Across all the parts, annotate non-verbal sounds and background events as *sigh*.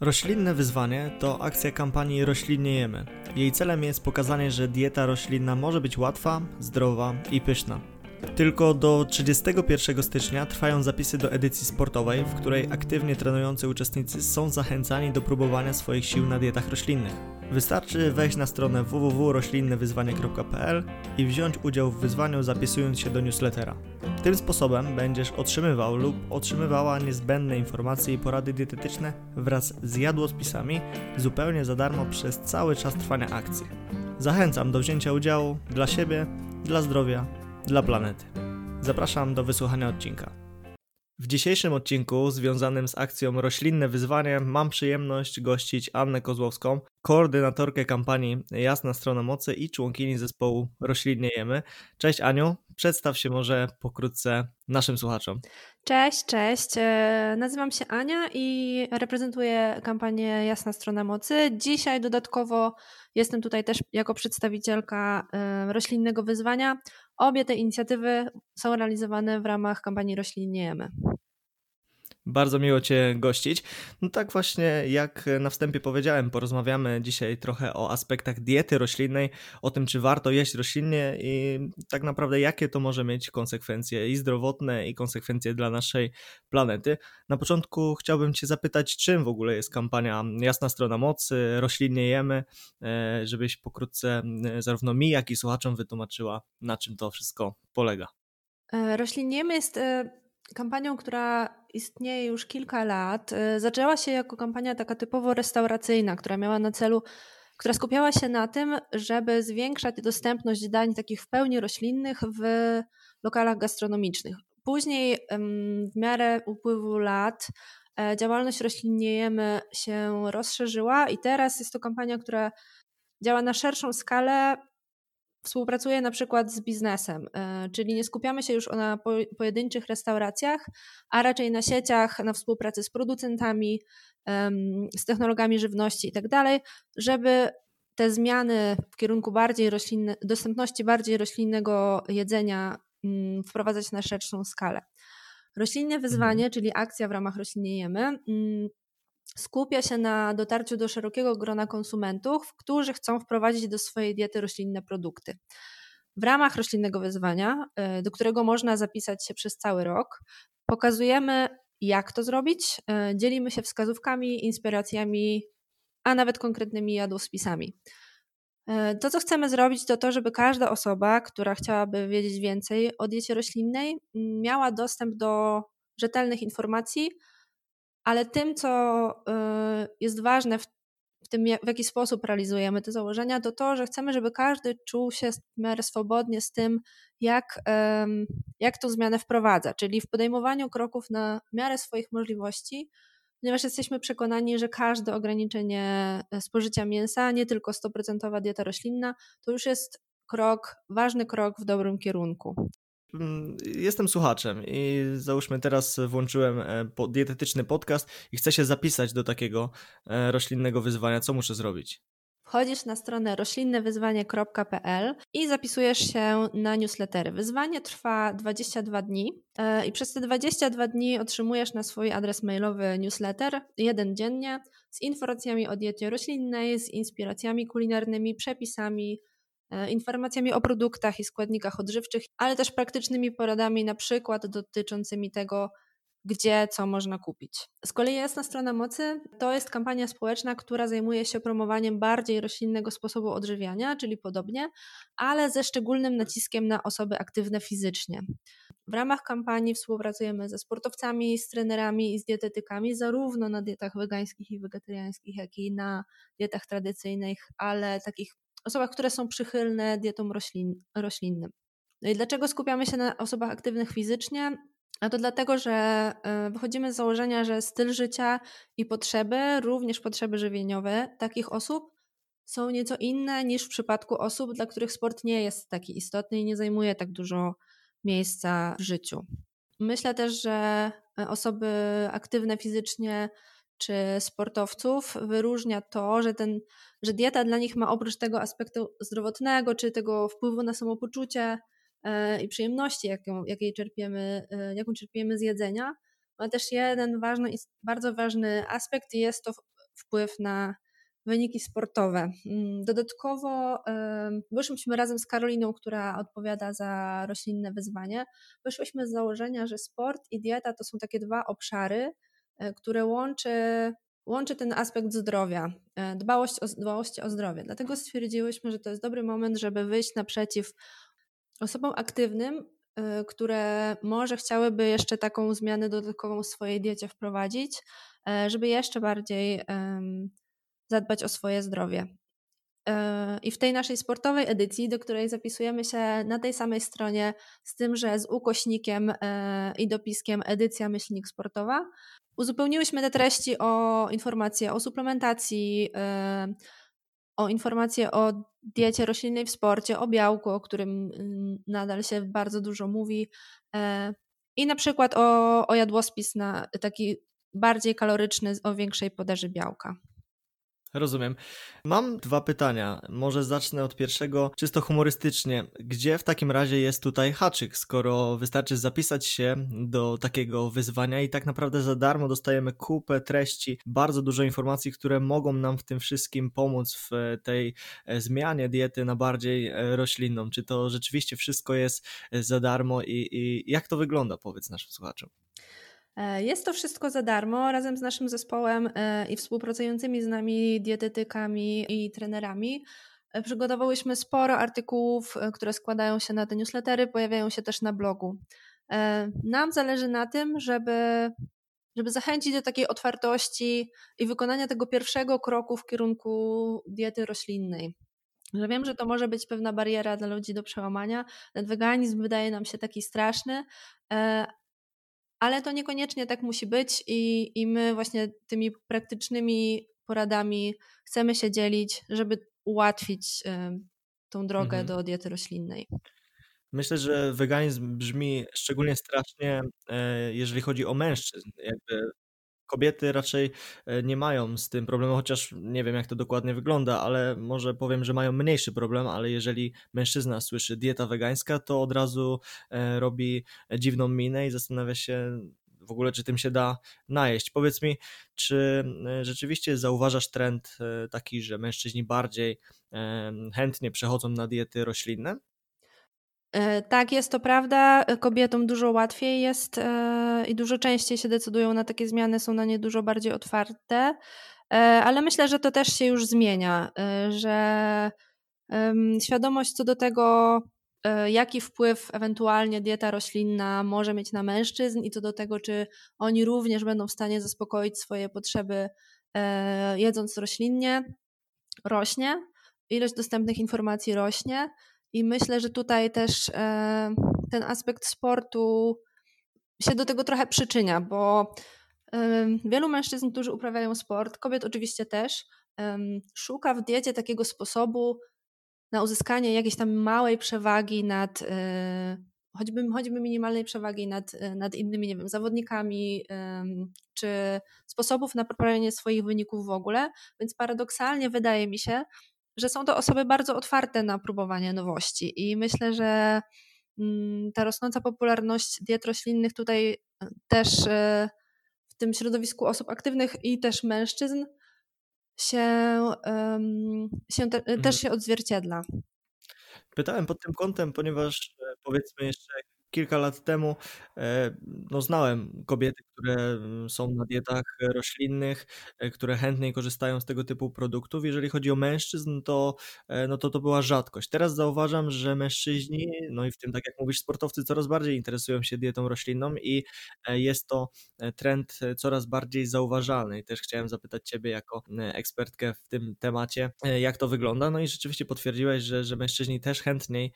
Roślinne wyzwanie to akcja kampanii Roślinniejemy. Jej celem jest pokazanie, że dieta roślinna może być łatwa, zdrowa i pyszna. Tylko do 31 stycznia trwają zapisy do edycji sportowej, w której aktywnie trenujący uczestnicy są zachęcani do próbowania swoich sił na dietach roślinnych. Wystarczy wejść na stronę www.roślinnewyzwanie.pl i wziąć udział w wyzwaniu zapisując się do newslettera. Tym sposobem będziesz otrzymywał lub otrzymywała niezbędne informacje i porady dietetyczne wraz z jadłospisami zupełnie za darmo przez cały czas trwania akcji. Zachęcam do wzięcia udziału dla siebie, dla zdrowia, dla planety. Zapraszam do wysłuchania odcinka. W dzisiejszym odcinku związanym z akcją Roślinne Wyzwanie mam przyjemność gościć Annę Kozłowską, koordynatorkę kampanii Jasna Strona Mocy i członkini zespołu Roślinnie Jemy. Cześć Aniu, przedstaw się może pokrótce naszym słuchaczom. Cześć, cześć. E, nazywam się Ania i reprezentuję kampanię Jasna Strona Mocy. Dzisiaj dodatkowo jestem tutaj też jako przedstawicielka e, roślinnego wyzwania. Obie te inicjatywy są realizowane w ramach kampanii Roślinnie Jemy. Bardzo miło Cię gościć. No tak właśnie, jak na wstępie powiedziałem, porozmawiamy dzisiaj trochę o aspektach diety roślinnej, o tym, czy warto jeść roślinnie i tak naprawdę jakie to może mieć konsekwencje i zdrowotne, i konsekwencje dla naszej planety. Na początku chciałbym Cię zapytać, czym w ogóle jest kampania Jasna Strona Mocy, roślinnie jemy, e, żebyś pokrótce e, zarówno mi, jak i słuchaczom wytłumaczyła, na czym to wszystko polega. E, roślinnie jemy jest kampanią, która istnieje już kilka lat. Y, zaczęła się jako kampania taka typowo restauracyjna, która miała na celu, która skupiała się na tym, żeby zwiększać dostępność dań takich w pełni roślinnych w lokalach gastronomicznych. Później, w miarę upływu lat, e, działalność roślinniejemy się rozszerzyła i teraz jest to kampania, która działa na szerszą skalę, współpracuje na przykład z biznesem, e, czyli nie skupiamy się już na pojedynczych restauracjach, a raczej na sieciach, na współpracy z producentami, z technologami żywności itd., tak żeby te zmiany w kierunku bardziej roślinne, dostępności bardziej roślinnego jedzenia mm, wprowadzać na szerszą skalę. Roślinne wyzwanie, mhm. czyli akcja w ramach Roślinniejemy, mm, skupia się na dotarciu do szerokiego grona konsumentów, którzy chcą wprowadzić do swojej diety roślinne produkty. W ramach roślinnego wyzwania, e, do którego można zapisać się przez cały rok, pokazujemy, jak to zrobić. E, dzielimy się wskazówkami, inspiracjami, a nawet konkretnymi jadłospisami. E, to, co chcemy zrobić, to to, żeby każda osoba, która chciałaby wiedzieć więcej o diecie roślinnej, miała dostęp do rzetelnych informacji ale tym, co y, jest ważne w, tym, w jaki sposób realizujemy te założenia, to to, że chcemy, żeby każdy czuł się w miarę swobodnie z tym, jak, jak tą zmianę wprowadza, czyli w podejmowaniu kroków na miarę swoich możliwości, ponieważ jesteśmy przekonani, że każde ograniczenie e, spożycia mięsa, nie tylko 100% dieta roślinna, to już jest krok, ważny krok w dobrym kierunku. Jestem słuchaczem i załóżmy teraz włączyłem e, dietetyczny podcast i chcę się zapisać do takiego e, roślinnego wyzwania. Co muszę zrobić? Wchodzisz na stronę roślinnewyzwanie.pl i zapisujesz się na newslettery. Wyzwanie trwa 22 dni e, i przez te 22 dni otrzymujesz na swój adres mailowy newsletter, jeden dziennie, z informacjami o diecie roślinnej, z inspiracjami kulinarnymi, przepisami, informacjami o produktach i składnikach odżywczych, ale też praktycznymi poradami, na przykład dotyczącymi tego, gdzie co można kupić. Z kolei Jasna Strona Mocy to jest kampania społeczna, która zajmuje się promowaniem bardziej roślinnego sposobu odżywiania, czyli podobnie, ale ze szczególnym naciskiem na osoby aktywne fizycznie. W ramach kampanii współpracujemy ze sportowcami, z trenerami i z dietetykami, zarówno na dietach wegańskich i wegetariańskich, jak i na dietach tradycyjnych, ale takich osobach, które są przychylne dietom roślin, roślinnym. No i dlaczego skupiamy się na osobach aktywnych fizycznie? A to dlatego, że e, wychodzimy z założenia, że styl życia i potrzeby, również potrzeby żywieniowe takich osób są nieco inne niż w przypadku osób, dla których sport nie jest taki istotny i nie zajmuje tak dużo miejsca w życiu. Myślę też, że osoby aktywne fizycznie czy sportowców wyróżnia to, że, ten, że dieta dla nich ma oprócz tego aspektu zdrowotnego, czy tego wpływu na samopoczucie e, i przyjemności, jaką, jakiej czerpiemy, e, jaką czerpiemy z jedzenia, ma też jeden ważny, bardzo ważny aspekt i jest to wpływ na wyniki sportowe. Mm, dodatkowo wyszłyśmy razem z Karoliną, która odpowiada za roślinne wyzwanie. Wyszłyśmy z założenia, że sport i dieta to są takie dwa obszary, e, które łączy, łączy ten aspekt zdrowia, e, dbałość o, dbałość o zdrowie. Dlatego stwierdziłyśmy, że to jest dobry moment, żeby wyjść naprzeciw osobom aktywnym, e, które może chciałyby jeszcze taką zmianę dodatkową w swojej diecie wprowadzić, żeby jeszcze bardziej zadbać o swoje zdrowie. E, I w tej naszej sportowej edycji, do której zapisujemy się na tej samej stronie, z tym, że z ukośnikiem e, i dopiskiem edycja myślnik sportowa, uzupełniłyśmy te treści o informacje o suplementacji, e, o informacje o diecie roślinnej w sporcie, o białku, o którym nadal się bardzo dużo mówi, i na przykład o, o jadłospis na taki bardziej kaloryczny, o większej podaży białka. Rozumiem. Mam dwa pytania. Może zacznę od pierwszego, czysto humorystycznie. Gdzie w takim razie jest tutaj haczyk, skoro wystarczy zapisać się do takiego wyzwania i tak naprawdę za darmo dostajemy kupę treści, bardzo dużo informacji, które mogą nam w tym wszystkim pomóc w tej e, zmianie diety na bardziej e, roślinną. Czy to rzeczywiście wszystko jest e, za darmo i, i jak to wygląda, powiedz naszym słuchaczom? E, jest to wszystko za darmo razem z naszym zespołem e, i współpracującymi z nami dietetykami i trenerami. E, przygotowałyśmy sporo artykułów, które składają się na te newslettery, pojawiają się też na blogu. Nam zależy na tym, żeby, żeby zachęcić do takiej otwartości i wykonania tego pierwszego kroku w kierunku diety roślinnej. Że wiem, że to może być pewna bariera dla ludzi do przełamania. Ten weganizm wydaje nam się taki straszny, ale to niekoniecznie tak musi być i, i my właśnie tymi praktycznymi poradami chcemy się dzielić, żeby ułatwić tą drogę mhm. do diety roślinnej. Myślę, że weganizm brzmi szczególnie strasznie, e, jeżeli chodzi o mężczyzn. Jakby kobiety raczej e, nie mają z tym problemu, chociaż nie wiem jak to dokładnie wygląda, ale może powiem, że mają mniejszy problem, ale jeżeli mężczyzna słyszy dieta wegańska, to od razu e, robi dziwną minę i zastanawia się w ogóle, czy tym się da najeść. Powiedz mi, czy e, rzeczywiście zauważasz trend taki, że mężczyźni bardziej chętnie przechodzą na diety roślinne? E, tak, jest to prawda. Kobietom dużo łatwiej jest e, i dużo częściej się decydują na takie zmiany, są na nie dużo bardziej otwarte. E, ale myślę, że to też się już zmienia, że świadomość co do tego, jaki wpływ ewentualnie dieta roślinna może mieć na mężczyzn i co do tego, czy oni również będą w stanie zaspokoić swoje potrzeby jedząc roślinnie, rośnie. Ilość dostępnych informacji rośnie. I myślę, że tutaj też e, ten aspekt sportu się do tego trochę przyczynia, bo e, wielu mężczyzn, którzy uprawiają sport, kobiet oczywiście też, szuka w diecie takiego sposobu na uzyskanie jakiejś tam małej przewagi nad, e, choćby, choćby minimalnej przewagi nad, nad innymi, nie wiem, zawodnikami, czy sposobów na poprawienie swoich wyników w ogóle. Więc paradoksalnie wydaje mi się, że są to osoby bardzo otwarte na próbowanie nowości i myślę, że mm, ta rosnąca popularność diet roślinnych tutaj e, też e, w tym środowisku osób aktywnych i też mężczyzn się, się te, mhm. też się odzwierciedla. Pytałem pod tym kątem, ponieważ e, powiedzmy jeszcze kilka lat temu e, no, znałem kobiety, które mm, są na dietach roślinnych, e, które chętniej korzystają z tego typu produktów. Jeżeli chodzi o mężczyzn, to, e, no to to była rzadkość. Teraz zauważam, że mężczyźni, no i w tym, tak jak mówisz, sportowcy coraz bardziej interesują się dietą roślinną i jest to trend coraz bardziej zauważalny. I też chciałem zapytać Ciebie jako ekspertkę w tym temacie, jak to wygląda. No i rzeczywiście potwierdziłeś, że, że mężczyźni też chętniej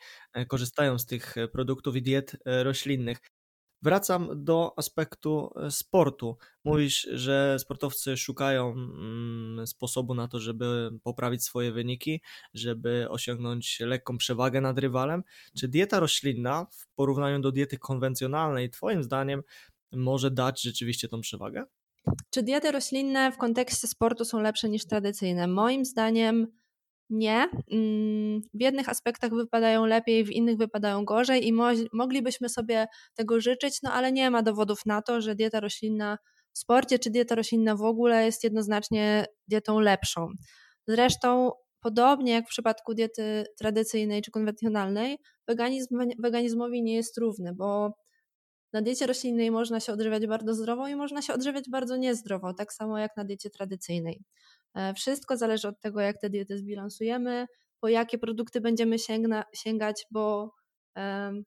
korzystają z tych produktów i diet E, roślinnych. Wracam do aspektu e, sportu. Mówisz, że sportowcy szukają mm, sposobu na to, żeby poprawić swoje wyniki, żeby osiągnąć lekką przewagę nad rywalem. Czy dieta roślinna w porównaniu do diety konwencjonalnej, Twoim zdaniem, może dać rzeczywiście tą przewagę? Czy diety roślinne w kontekście sportu są lepsze niż tradycyjne? Moim zdaniem nie. Mm, w jednych aspektach wypadają lepiej, w innych wypadają gorzej i mo moglibyśmy sobie tego życzyć, no ale nie ma dowodów na to, że dieta roślinna w sporcie czy dieta roślinna w ogóle jest jednoznacznie dietą lepszą. Zresztą podobnie jak w przypadku diety tradycyjnej czy konwencjonalnej, weganizm weganizmowi nie jest równy, bo na diecie roślinnej można się odżywiać bardzo zdrowo i można się odżywiać bardzo niezdrowo, tak samo jak na diecie tradycyjnej. E, wszystko zależy od tego, jak te diety zbilansujemy, po jakie produkty będziemy sięgna, sięgać, bo um,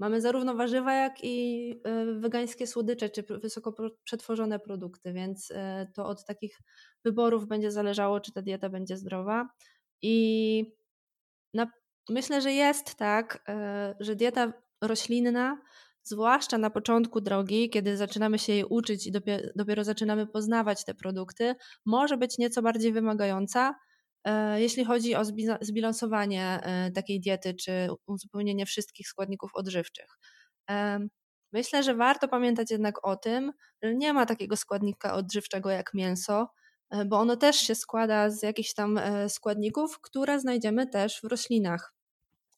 mamy zarówno warzywa, jak i y, wegańskie słodycze, czy wysoko przetworzone produkty, więc y, to od takich wyborów będzie zależało, czy ta dieta będzie zdrowa. I na, myślę, że jest tak, y, że dieta roślinna zwłaszcza na początku drogi, kiedy zaczynamy się jej uczyć i dopiero, dopiero zaczynamy poznawać te produkty, może być nieco bardziej wymagająca, e, jeśli chodzi o zbilansowanie e, takiej diety czy uzupełnienie wszystkich składników odżywczych. E, myślę, że warto pamiętać jednak o tym, że nie ma takiego składnika odżywczego jak mięso, bo ono też się składa z jakichś tam składników, które znajdziemy też w roślinach.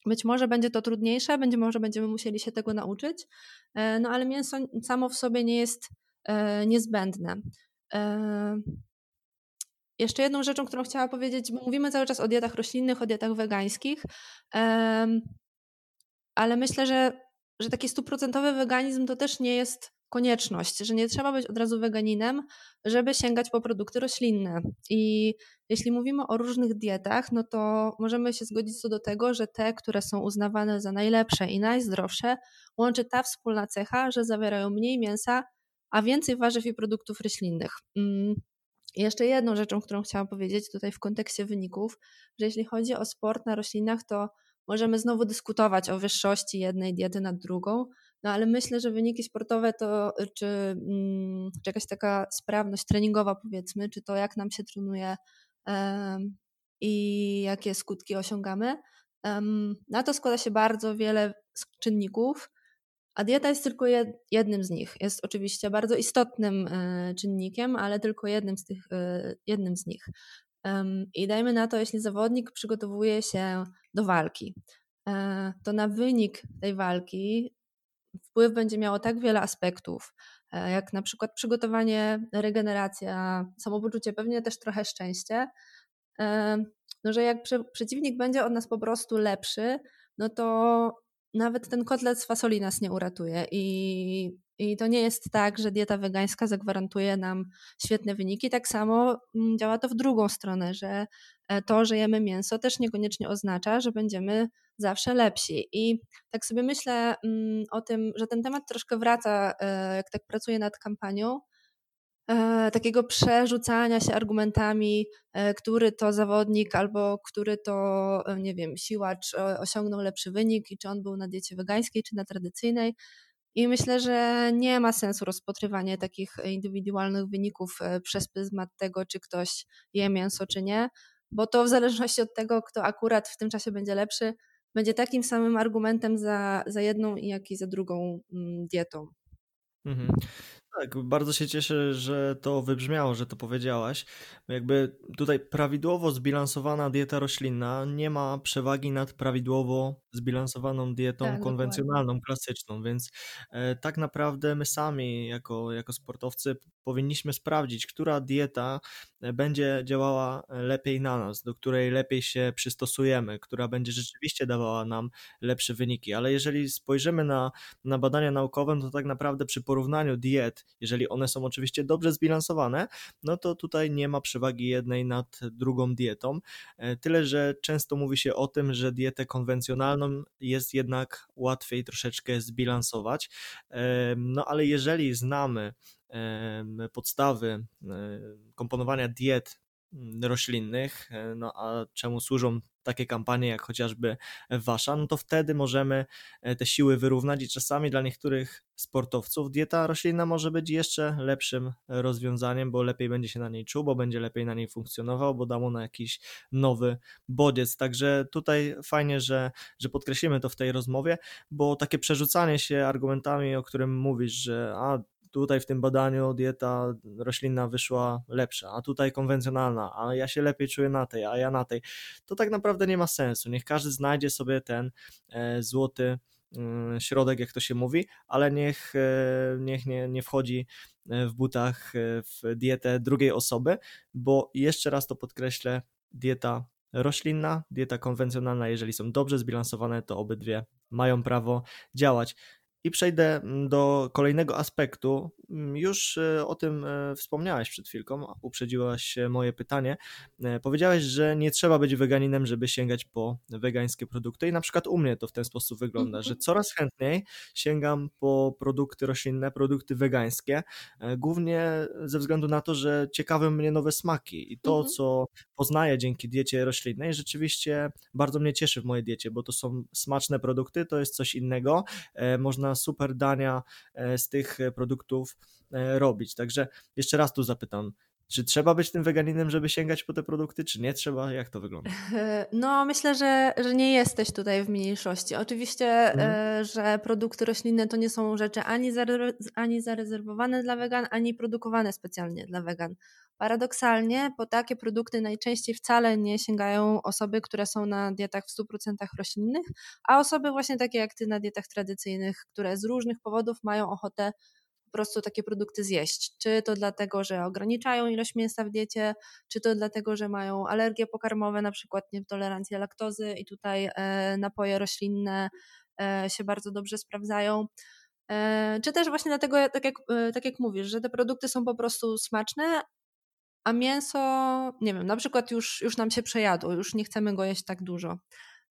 Być może będzie to trudniejsze, będzie może będziemy musieli się tego nauczyć, e, no ale mięso samo w sobie nie jest e, niezbędne. E, jeszcze jedną rzeczą, którą chciałam powiedzieć, bo mówimy cały czas o dietach roślinnych, o dietach wegańskich, ale myślę, że, że taki stuprocentowy weganizm to też nie jest konieczność, że nie trzeba być od razu weganinem, żeby sięgać po produkty roślinne. I jeśli mówimy o różnych dietach, no to możemy się zgodzić co do tego, że te, które są uznawane za najlepsze i najzdrowsze, łączy ta wspólna cecha, że zawierają mniej mięsa, a więcej warzyw i produktów roślinnych. Mm. I jeszcze jedną rzeczą, którą chciałam powiedzieć tutaj w kontekście wyników, że jeśli chodzi o sport na roślinach, to możemy znowu dyskutować o wyższości jednej diety nad drugą, no ale myślę, że wyniki sportowe to, czy, mm, czy jakaś taka sprawność treningowa powiedzmy, czy to jak nam się trenuje i jakie skutki osiągamy, na to składa się bardzo wiele czynników, a dieta jest tylko jednym z nich. Jest oczywiście bardzo istotnym e, czynnikiem, ale tylko jednym z, tych, e, jednym z nich. I dajmy na to, jeśli zawodnik przygotowuje się do walki, e, to na wynik tej walki wpływ będzie miało tak wiele aspektów, e, jak na przykład przygotowanie, regeneracja, samopoczucie, pewnie też trochę szczęście. E, no, że jak przeciwnik będzie od nas po prostu lepszy, no to nawet ten kotlet z fasoli nas nie uratuje. I, I to nie jest tak, że dieta wegańska zagwarantuje nam świetne wyniki. Tak samo mm, działa to w drugą stronę, że e, to, że jemy mięso, też niekoniecznie oznacza, że będziemy zawsze lepsi. I tak sobie myślę mm, o tym, że ten temat troszkę wraca, e, jak tak pracuję nad kampanią, e, takiego przerzucania się argumentami, który to zawodnik albo który to, nie wiem, siłacz osiągnął lepszy wynik i czy on był na diecie wegańskiej, czy na tradycyjnej. I myślę, że nie ma sensu rozpatrywanie takich indywidualnych wyników przez pryzmat tego, czy ktoś je mięso, czy nie, bo to w zależności od tego, kto akurat w tym czasie będzie lepszy, będzie takim samym argumentem za, za jedną, jak i za drugą mm, dietą. Mhm. Tak, bardzo się cieszę, że to wybrzmiało, że to powiedziałaś. Jakby tutaj prawidłowo zbilansowana dieta roślinna nie ma przewagi nad prawidłowo zbilansowaną dietą tak, konwencjonalną, dokładnie. klasyczną, więc e, tak naprawdę my sami jako, jako sportowcy powinniśmy sprawdzić, która dieta e, będzie działała lepiej na nas, do której lepiej się przystosujemy, która będzie rzeczywiście dawała nam lepsze wyniki. Ale jeżeli spojrzymy na, na badania naukowe, to tak naprawdę przy porównaniu diet, jeżeli one są oczywiście dobrze zbilansowane, no to tutaj nie ma przewagi jednej nad drugą dietą. E, tyle, że często mówi się o tym, że dietę konwencjonalną jest jednak łatwiej troszeczkę zbilansować. No ale jeżeli znamy podstawy komponowania diet roślinnych, e, no a czemu służą takie kampanie jak chociażby wasza, no to wtedy możemy e, te siły wyrównać i czasami dla niektórych sportowców dieta roślinna może być jeszcze lepszym rozwiązaniem, bo lepiej będzie się na niej czuł, bo będzie lepiej na niej funkcjonował, bo da mu na jakiś nowy bodziec. Także tutaj fajnie, że, że podkreślimy to w tej rozmowie, bo takie przerzucanie się argumentami, o którym mówisz, że a tutaj w tym badaniu dieta roślinna wyszła lepsza, a tutaj konwencjonalna, a ja się lepiej czuję na tej, a ja na tej, to tak naprawdę nie ma sensu. Niech każdy znajdzie sobie ten e, złoty środek, jak to się mówi, ale niech, niech nie, nie wchodzi w butach w dietę drugiej osoby, bo jeszcze raz to podkreślę, dieta roślinna, dieta konwencjonalna, jeżeli są dobrze zbilansowane, to obydwie mają prawo działać. I przejdę mm, do kolejnego aspektu. Mm, już e, o tym e, wspomniałeś przed chwilką, uprzedziłaś moje pytanie. E, powiedziałeś, że nie trzeba być weganinem, żeby sięgać po wegańskie produkty. I na przykład u mnie to w ten sposób wygląda, że mhm. coraz chętniej sięgam po produkty roślinne, produkty wegańskie, głównie ze względu na to, że ciekawe mnie nowe smaki. I to, mhm. co poznaję dzięki diecie roślinnej, rzeczywiście bardzo mnie cieszy w mojej diecie, bo to są smaczne produkty, to jest coś innego. Można super dania e, z tych e, produktów e, robić. Także jeszcze raz tu zapytam, czy trzeba być tym weganinem, żeby sięgać po te produkty, czy nie trzeba? Jak to wygląda? *laughs* No, myślę, że, że nie jesteś tutaj w mniejszości. Oczywiście, mhm. że produkty roślinne to nie są rzeczy ani, zare, ani zarezerwowane dla wegan, ani produkowane specjalnie dla wegan. Paradoksalnie po takie produkty najczęściej wcale nie sięgają osoby, które są na dietach w 100% roślinnych, a osoby właśnie takie jak ty na dietach tradycyjnych, które z różnych powodów mają ochotę po prostu takie produkty zjeść. Czy to dlatego, że ograniczają ilość mięsa w diecie, czy to dlatego, że mają alergie pokarmowe, na przykład nietolerancję laktozy i tutaj e, napoje roślinne e, się bardzo dobrze sprawdzają. E, czy też właśnie dlatego, tak jak, tak jak mówisz, że te produkty są po prostu smaczne, a mięso, nie wiem, na przykład już, już nam się przejadło, już nie chcemy go jeść tak dużo.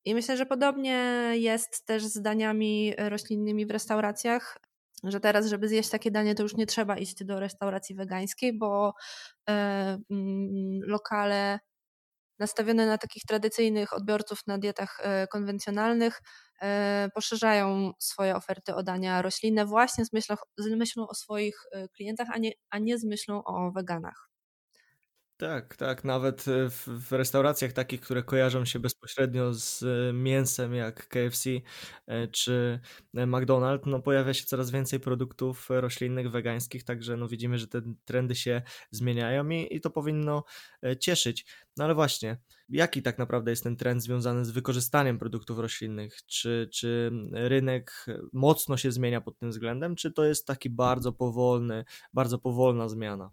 I myślę, że podobnie jest też z daniami roślinnymi w restauracjach, że teraz, żeby zjeść takie danie, to już nie trzeba iść do restauracji wegańskiej, bo e, mm, lokale nastawione na takich tradycyjnych odbiorców na dietach e, konwencjonalnych e, poszerzają swoje oferty o dania roślinne właśnie z myślą, z myślą o swoich klientach, a nie, a nie z myślą o weganach. Tak, tak. Nawet e, w, w restauracjach takich, które kojarzą się bezpośrednio z e, mięsem, jak KFC e, czy McDonald's, no pojawia się coraz więcej produktów roślinnych, wegańskich, także no widzimy, że te trendy się zmieniają i, i to powinno cieszyć. No ale właśnie, jaki tak naprawdę jest ten trend związany z wykorzystaniem produktów roślinnych? Czy, czy rynek mocno się zmienia pod tym względem, czy to jest taki bardzo powolny, bardzo powolna zmiana?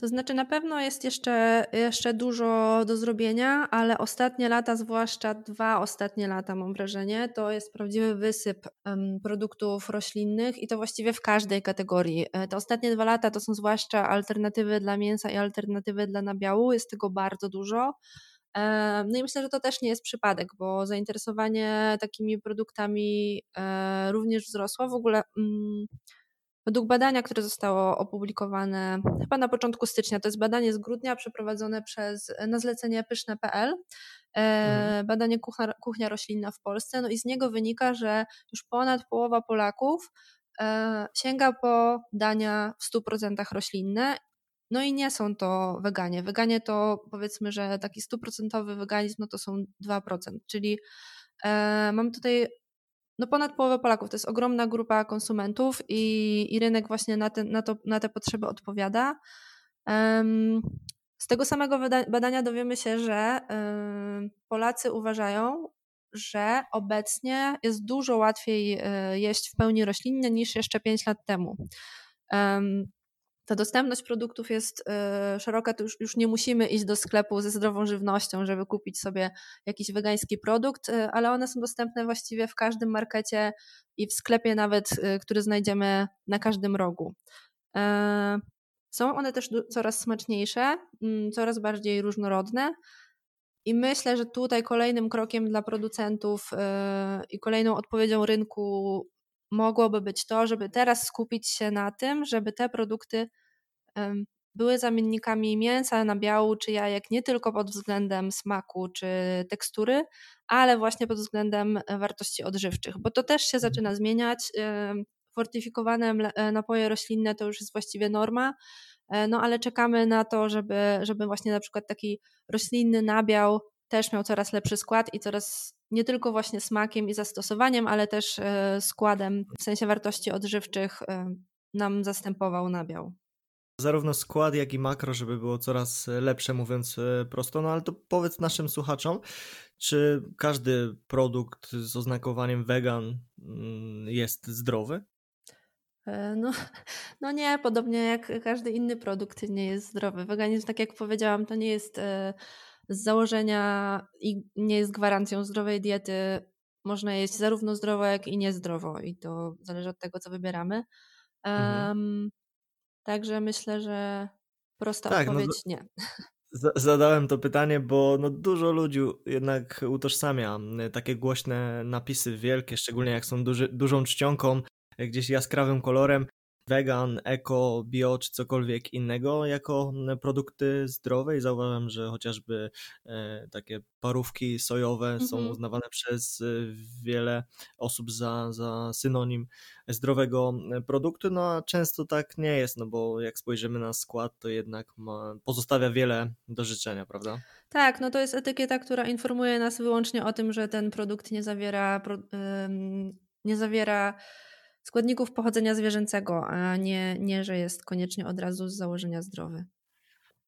To znaczy, na pewno jest jeszcze, jeszcze dużo do zrobienia, ale ostatnie lata, zwłaszcza dwa ostatnie lata, mam wrażenie, to jest prawdziwy wysyp produktów roślinnych i to właściwie w każdej kategorii. E, te ostatnie dwa lata to są zwłaszcza alternatywy dla mięsa i alternatywy dla nabiału, jest tego bardzo dużo. E, no i myślę, że to też nie jest przypadek, bo zainteresowanie takimi produktami e, również wzrosło. W ogóle. Według badania, które zostało opublikowane chyba na początku stycznia, to jest badanie z grudnia przeprowadzone przez na zlecenie pyszne.pl, e, mhm. badanie kuchnia, kuchnia roślinna w Polsce, no i z niego wynika, że już ponad połowa Polaków e, sięga po dania w 100% roślinne no i nie są to weganie. Weganie to powiedzmy, że taki stuprocentowy weganizm no to są 2%, czyli e, mam tutaj no ponad połowę Polaków, to jest ogromna grupa konsumentów i, i rynek właśnie na te, na, to, na te potrzeby odpowiada. Z tego samego badania dowiemy się, że Polacy uważają, że obecnie jest dużo łatwiej y, jeść w pełni roślinne niż jeszcze 5 lat temu. Ta dostępność produktów jest y, szeroka, to już, już nie musimy iść do sklepu ze zdrową żywnością, żeby kupić sobie jakiś wegański produkt, y, ale one są dostępne właściwie w każdym markecie i w sklepie nawet, y, który znajdziemy na każdym rogu. Są one też coraz smaczniejsze, mm, coraz bardziej różnorodne. I myślę, że tutaj kolejnym krokiem dla producentów i kolejną odpowiedzią rynku mogłoby być to, żeby teraz skupić się na tym, żeby te produkty były zamiennikami mięsa, nabiału czy jajek nie tylko pod względem smaku czy tekstury, ale właśnie pod względem wartości odżywczych, bo to też się mhm. zaczyna zmieniać. Fortyfikowane e, napoje roślinne to już jest właściwie norma, e, no ale czekamy na to, żeby, żeby właśnie na przykład taki roślinny nabiał też miał coraz lepszy skład i coraz nie tylko właśnie smakiem i zastosowaniem, ale też e, składem w sensie wartości odżywczych nam zastępował nabiał. zarówno skład, jak i makro, żeby było coraz lepsze, mówiąc prosto. No ale to powiedz naszym słuchaczom, czy każdy produkt z oznakowaniem vegan mm, jest zdrowy? E, no, *laughs* no nie, podobnie jak każdy inny produkt nie jest zdrowy. Weganizm, tak jak powiedziałam, to nie jest e, z założenia i nie jest gwarancją zdrowej diety. Można jeść zarówno zdrowo, jak i niezdrowo i to zależy od tego, co wybieramy. Mhm. Um, także myślę, że prosta tak, no odpowiedź no, nie. Zadałem to pytanie, bo no dużo ludzi jednak utożsamia takie głośne napisy wielkie, szczególnie jak są duży, dużą czcionką gdzieś jaskrawym kolorem vegan, eko, bio czy cokolwiek innego jako produkty zdrowe i zauważam, że chociażby e, takie parówki sojowe mhm. są uznawane przez e, wiele osób za, za synonim zdrowego produktu, no a często tak nie jest, no bo jak spojrzymy na skład, to jednak ma, pozostawia wiele do życzenia, prawda? Tak, no to jest etykieta, która informuje nas wyłącznie o tym, że ten produkt nie zawiera, nie zawiera składników pochodzenia zwierzęcego, a nie, nie, że jest koniecznie od razu z założenia zdrowy.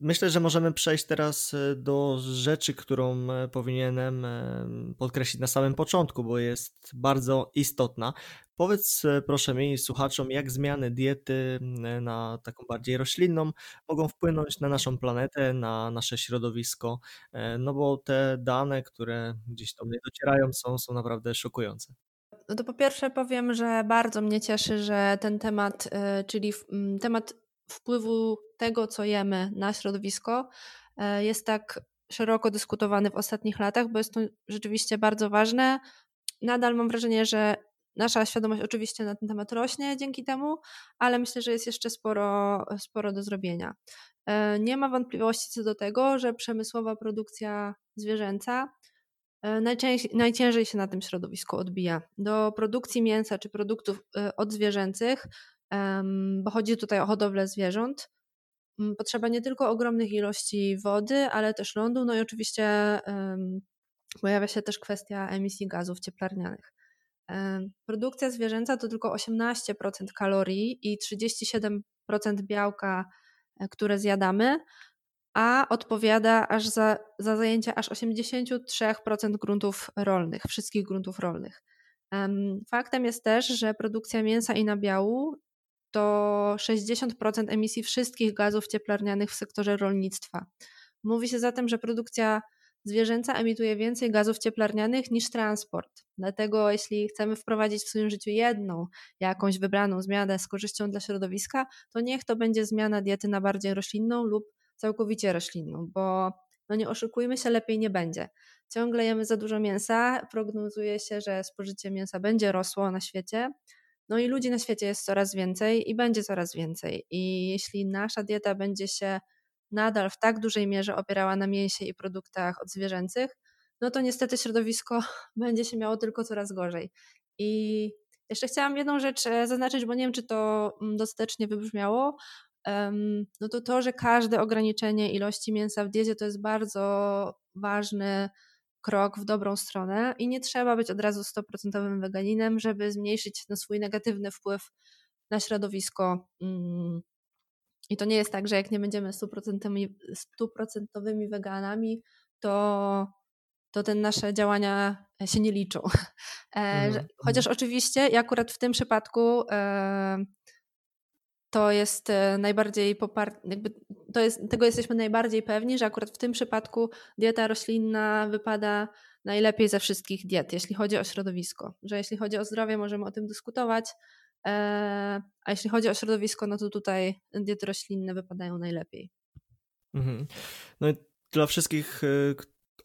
Myślę, że możemy przejść teraz e, do rzeczy, którą e, powinienem e, podkreślić na samym początku, bo jest bardzo istotna. Powiedz proszę mi, słuchaczom, jak zmiany diety na taką bardziej roślinną mogą wpłynąć na naszą planetę, na nasze środowisko, no bo te dane, które gdzieś do mnie docierają, są, są naprawdę szokujące. No to po pierwsze powiem, że bardzo mnie cieszy, że ten temat, y, czyli mm, temat wpływu tego, co jemy na środowisko, y, jest tak szeroko dyskutowany w ostatnich latach, bo jest to rzeczywiście bardzo ważne. Nadal mam wrażenie, że nasza świadomość oczywiście na ten temat rośnie dzięki temu, ale myślę, że jest jeszcze sporo, sporo do zrobienia. Y, nie ma wątpliwości co do tego, że przemysłowa produkcja zwierzęca najciężej się na tym środowisku odbija. Do produkcji mięsa czy produktów e, odzwierzęcych, bo chodzi tutaj o hodowlę zwierząt, potrzeba nie tylko ogromnych ilości wody, ale też lądu, no i oczywiście pojawia się też kwestia emisji gazów cieplarnianych. Produkcja zwierzęca to tylko 18% kalorii i 37% białka, e, które zjadamy, a odpowiada aż za, za zajęcie aż 83% gruntów rolnych, wszystkich gruntów rolnych. Faktem jest też, że produkcja mięsa i nabiału to 60% emisji wszystkich gazów cieplarnianych w sektorze rolnictwa. Mówi się zatem, że produkcja zwierzęca emituje więcej gazów cieplarnianych niż transport. Dlatego, jeśli chcemy wprowadzić w swoim życiu jedną, jakąś wybraną zmianę z korzyścią dla środowiska, to niech to będzie zmiana diety na bardziej roślinną lub całkowicie roślinną, bo no nie oszukujmy się, lepiej nie będzie. Ciągle jemy za dużo mięsa, prognozuje się, że spożycie mięsa będzie rosło na świecie. No i ludzi na świecie jest coraz więcej i będzie coraz więcej. I jeśli nasza dieta będzie się nadal w tak dużej mierze opierała na mięsie i produktach odzwierzęcych, no to niestety środowisko *laughs* będzie się miało tylko coraz gorzej. I jeszcze chciałam jedną rzecz e, zaznaczyć, bo nie wiem, czy to mm, dostatecznie wybrzmiało no to to, że każde ograniczenie ilości mięsa w diecie to jest bardzo ważny krok w dobrą stronę i nie trzeba być od razu 100% weganinem, żeby zmniejszyć ten swój negatywny wpływ na środowisko. Mm. I to nie jest tak, że jak nie będziemy stuprocentowymi weganami, to, to te nasze działania się nie liczą. Mm. Chociaż oczywiście, akurat w tym przypadku to jest e, najbardziej poparte, to jest, tego jesteśmy najbardziej pewni, że akurat w tym przypadku dieta roślinna wypada najlepiej ze wszystkich diet, jeśli chodzi o środowisko. Że jeśli chodzi o zdrowie, możemy o tym dyskutować, e, a jeśli chodzi o środowisko, no to tutaj diety roślinne wypadają najlepiej. Mhm. No i dla wszystkich, e,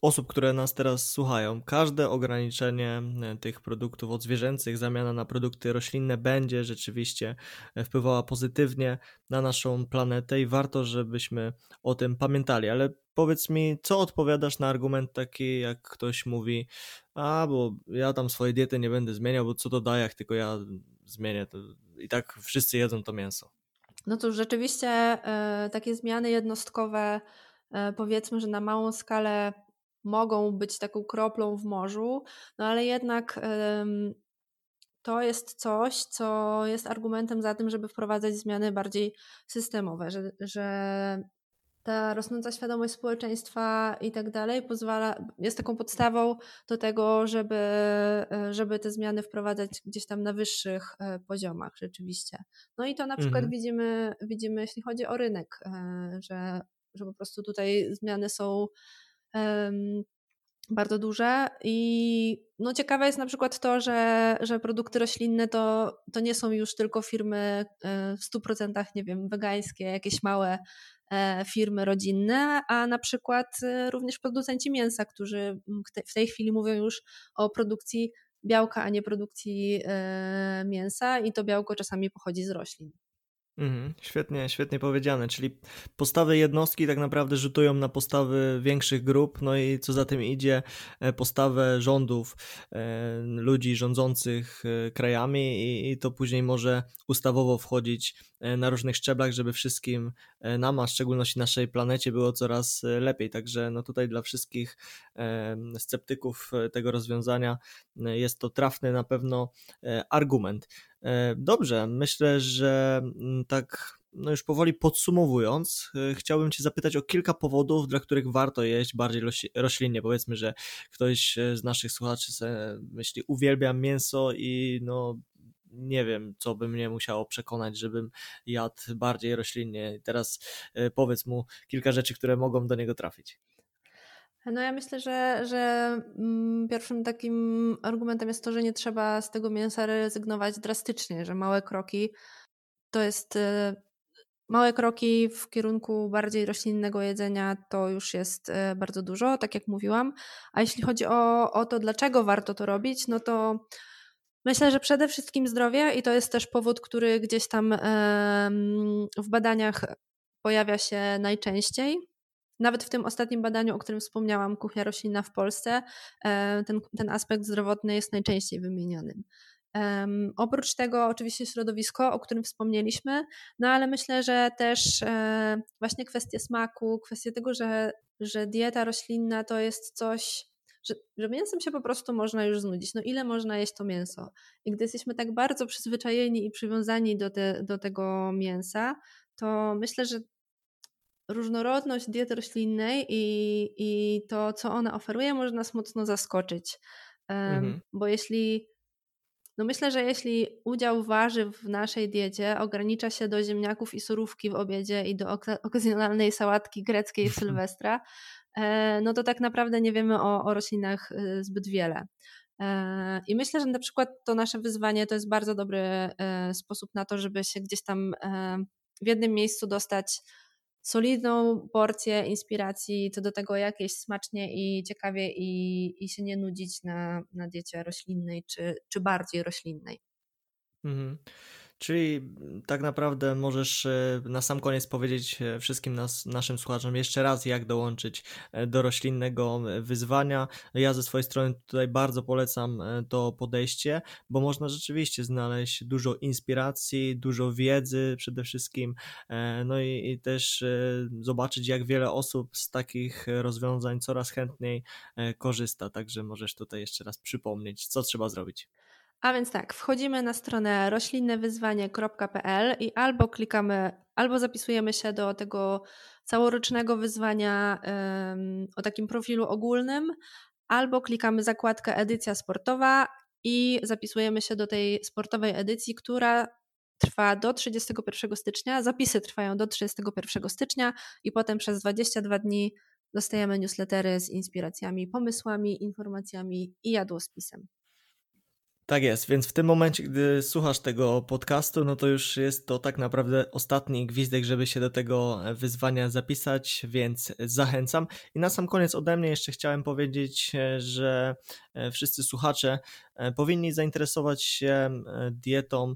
osób, które nas teraz słuchają, każde ograniczenie e, tych produktów odzwierzęcych, zamiana na produkty roślinne będzie rzeczywiście e, wpływała pozytywnie na naszą planetę i warto, żebyśmy o tym pamiętali. Ale powiedz mi, co odpowiadasz na argument taki, jak ktoś mówi, a bo ja tam swojej diety nie będę zmieniał, bo co to daje, jak tylko ja zmienię, to i tak wszyscy jedzą to mięso. No cóż, rzeczywiście y, takie zmiany jednostkowe, powiedzmy, że na małą skalę mogą być taką kroplą w morzu, no ale jednak to jest coś, co jest argumentem za tym, żeby wprowadzać zmiany bardziej systemowe, że, że ta rosnąca świadomość społeczeństwa i tak dalej pozwala, jest taką podstawą do tego, żeby, żeby te zmiany wprowadzać gdzieś tam na wyższych e, poziomach rzeczywiście. No i to na przykład mhm. widzimy, widzimy, jeśli chodzi o rynek, e, że, że po prostu tutaj zmiany są bardzo duże i no ciekawe jest na przykład to, że, że produkty roślinne to, to nie są już tylko firmy e, w 100% nie wiem, wegańskie, jakieś małe E, firmy rodzinne, a na przykład e, również producenci mięsa, którzy w tej chwili mówią już o produkcji białka, a nie produkcji mięsa i to białko czasami pochodzi z roślin. Mhm, świetnie, świetnie powiedziane, czyli postawy jednostki tak naprawdę rzutują na postawy większych grup, no i co za tym idzie, e, postawę rządów, e, ludzi rządzących e, krajami i, to później może ustawowo wchodzić na różnych szczeblach, żeby wszystkim nam, a w szczególności naszej planecie było coraz lepiej. Także no tutaj dla wszystkich sceptyków tego rozwiązania jest to trafny na pewno argument. E, dobrze, myślę, że mm, tak no już powoli podsumowując, e, chciałbym Cię zapytać o kilka powodów, dla których warto jeść bardziej roślinnie. Powiedzmy, że ktoś e, z naszych słuchaczy myśli, uwielbiam mięso i no nie wiem, co by mnie musiało przekonać, żebym jadł bardziej roślinnie. Teraz powiedz mu kilka rzeczy, które mogą do niego trafić. No ja myślę, że, że mm, pierwszym takim argumentem jest to, że nie trzeba z tego mięsa rezygnować drastycznie, że małe kroki to jest y, małe kroki w kierunku bardziej roślinnego jedzenia to już jest y, bardzo dużo, tak jak mówiłam. A jeśli chodzi o, o to, dlaczego warto to robić, no to myślę, że przede wszystkim zdrowie i to jest też powód, który gdzieś tam w badaniach pojawia się najczęściej. Nawet w tym ostatnim badaniu, o którym wspomniałam, kuchnia roślinna w Polsce, e, ten, ten aspekt zdrowotny jest najczęściej wymieniony. Um, oprócz tego oczywiście środowisko, o którym wspomnieliśmy, no ale myślę, że też e, właśnie kwestie smaku, kwestie tego, że, że dieta roślinna to jest coś, że, że mięsem się po prostu można już znudzić. No ile można jeść to mięso? I gdy jesteśmy tak bardzo przyzwyczajeni i przywiązani do, te, do tego mięsa, to myślę, że różnorodność diety roślinnej i, i to, co ona oferuje, może nas mocno zaskoczyć. Mhm. Bo jeśli, no myślę, że jeśli udział warzyw w naszej diecie ogranicza się do ziemniaków i surówki w obiedzie i do okazjonalnej sałatki greckiej w *laughs* Sylwestra, e, no to tak naprawdę nie wiemy o, o roślinach e, zbyt wiele. E, I myślę, że na przykład to nasze wyzwanie to jest bardzo dobry sposób na to, żeby się gdzieś tam w jednym miejscu dostać solidną porcję inspiracji co do tego, jak jeść smacznie i ciekawie i, i się nie nudzić na, na diecie roślinnej czy, czy bardziej roślinnej. Mhm. Czyli mm, tak naprawdę możesz e, na sam koniec powiedzieć e, wszystkim nas, naszym słuchaczom jeszcze raz, jak dołączyć e, do roślinnego wyzwania. Ja ze swojej strony tutaj bardzo polecam to podejście, bo można rzeczywiście znaleźć dużo inspiracji, dużo wiedzy przede wszystkim, no i, i też zobaczyć, jak wiele osób z takich rozwiązań coraz chętniej korzysta. Także możesz tutaj jeszcze raz przypomnieć, co trzeba zrobić. A więc tak, wchodzimy na stronę roślinnewyzwanie.pl i albo klikamy, albo zapisujemy się do tego całorocznego wyzwania um, o takim profilu ogólnym, albo klikamy zakładkę edycja sportowa i zapisujemy się do tej sportowej edycji, która trwa do 31 stycznia. Zapisy trwają do 31 stycznia i potem przez 22 dni dostajemy newslettery z inspiracjami, pomysłami, informacjami i jadłospisem. Tak jest, więc w tym momencie, gdy słuchasz tego podcastu, no to już jest to tak naprawdę ostatni gwizdek, żeby się do tego wyzwania zapisać, więc zachęcam. I na sam koniec ode mnie jeszcze chciałem powiedzieć, że e, wszyscy słuchacze e, powinni zainteresować się e, dietą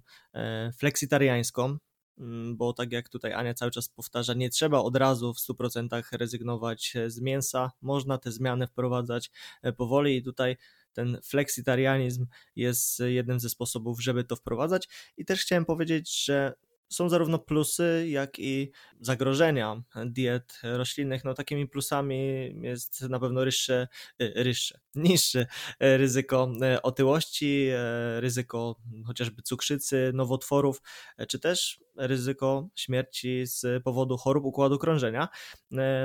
fleksitariańską, mm, bo tak jak tutaj Ania cały czas powtarza, nie trzeba od razu w 100% rezygnować z mięsa, można te zmiany wprowadzać powoli i tutaj ten fleksitarianizm jest jednym ze sposobów, żeby to wprowadzać. I też chciałem powiedzieć, że są zarówno plusy, jak i zagrożenia diet roślinnych. No takimi plusami jest na pewno ryższe, ryższe, *laughs* niższe ryzyko otyłości, ryzyko chociażby cukrzycy, nowotworów, czy też ryzyko śmierci z powodu chorób układu krążenia.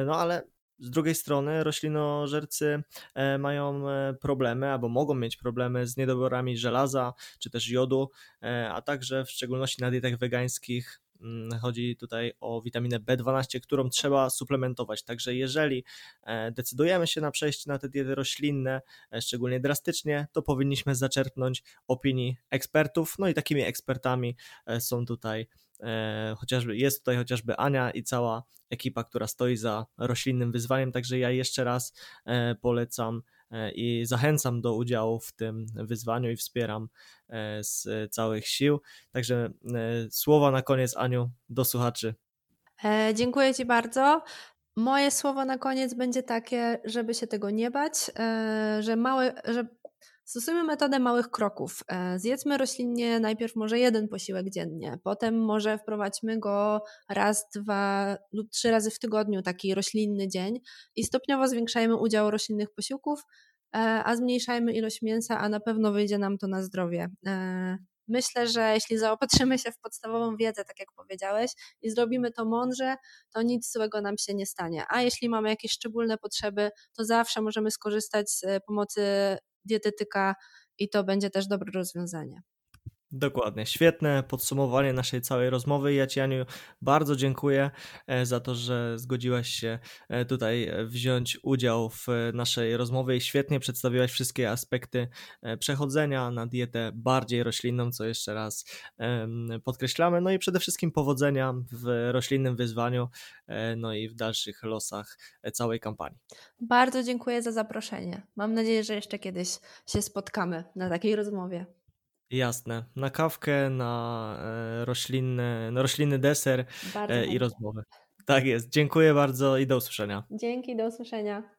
No ale z drugiej strony roślinożercy e, mają e, problemy albo mogą mieć problemy z niedoborami żelaza czy też jodu, e, a także w szczególności na dietach wegańskich mm, Chodzi tutaj o witaminę B12, którą trzeba suplementować. Także jeżeli decydujemy się na przejście na te diety roślinne, szczególnie drastycznie, to powinniśmy zaczerpnąć opinii ekspertów. No i takimi ekspertami są tutaj chociażby jest tutaj chociażby Ania i cała ekipa, która stoi za roślinnym wyzwaniem, także ja jeszcze raz e, polecam e, i zachęcam do udziału w tym wyzwaniu i wspieram z całych sił. Także słowa na koniec Aniu do słuchaczy. Dziękuję Ci bardzo. Moje słowo na koniec będzie takie, żeby się tego nie bać, że małe, że Stosujmy metodę małych kroków. E, zjedzmy roślinnie najpierw może jeden posiłek dziennie, potem może wprowadźmy go raz, dwa lub trzy razy w tygodniu, taki roślinny dzień i stopniowo zwiększajmy udział roślinnych posiłków, e, a zmniejszajmy ilość mięsa, a na pewno wyjdzie nam to na zdrowie. E, myślę, że jeśli zaopatrzymy się w podstawową wiedzę, tak jak powiedziałeś, i zrobimy to mądrze, to nic złego nam się nie stanie. A jeśli mamy jakieś szczególne potrzeby, to zawsze możemy skorzystać z pomocy dietetyka i to będzie też dobre rozwiązanie. Dokładnie, świetne podsumowanie naszej całej rozmowy. Ja Ci, Aniu, bardzo dziękuję e, za to, że zgodziłaś się e, tutaj e, wziąć udział w naszej rozmowie i świetnie przedstawiłaś wszystkie aspekty przechodzenia na dietę bardziej roślinną, co jeszcze raz podkreślamy. No i przede wszystkim powodzenia w roślinnym wyzwaniu, no i w dalszych losach całej kampanii. Bardzo dziękuję za zaproszenie. Mam nadzieję, że jeszcze kiedyś się spotkamy na takiej rozmowie. Jasne. Na kawkę, na e, roślinny, na roślinny deser e, i rozmowę. Tak jest. Dziękuję bardzo i do usłyszenia. Dzięki, do usłyszenia.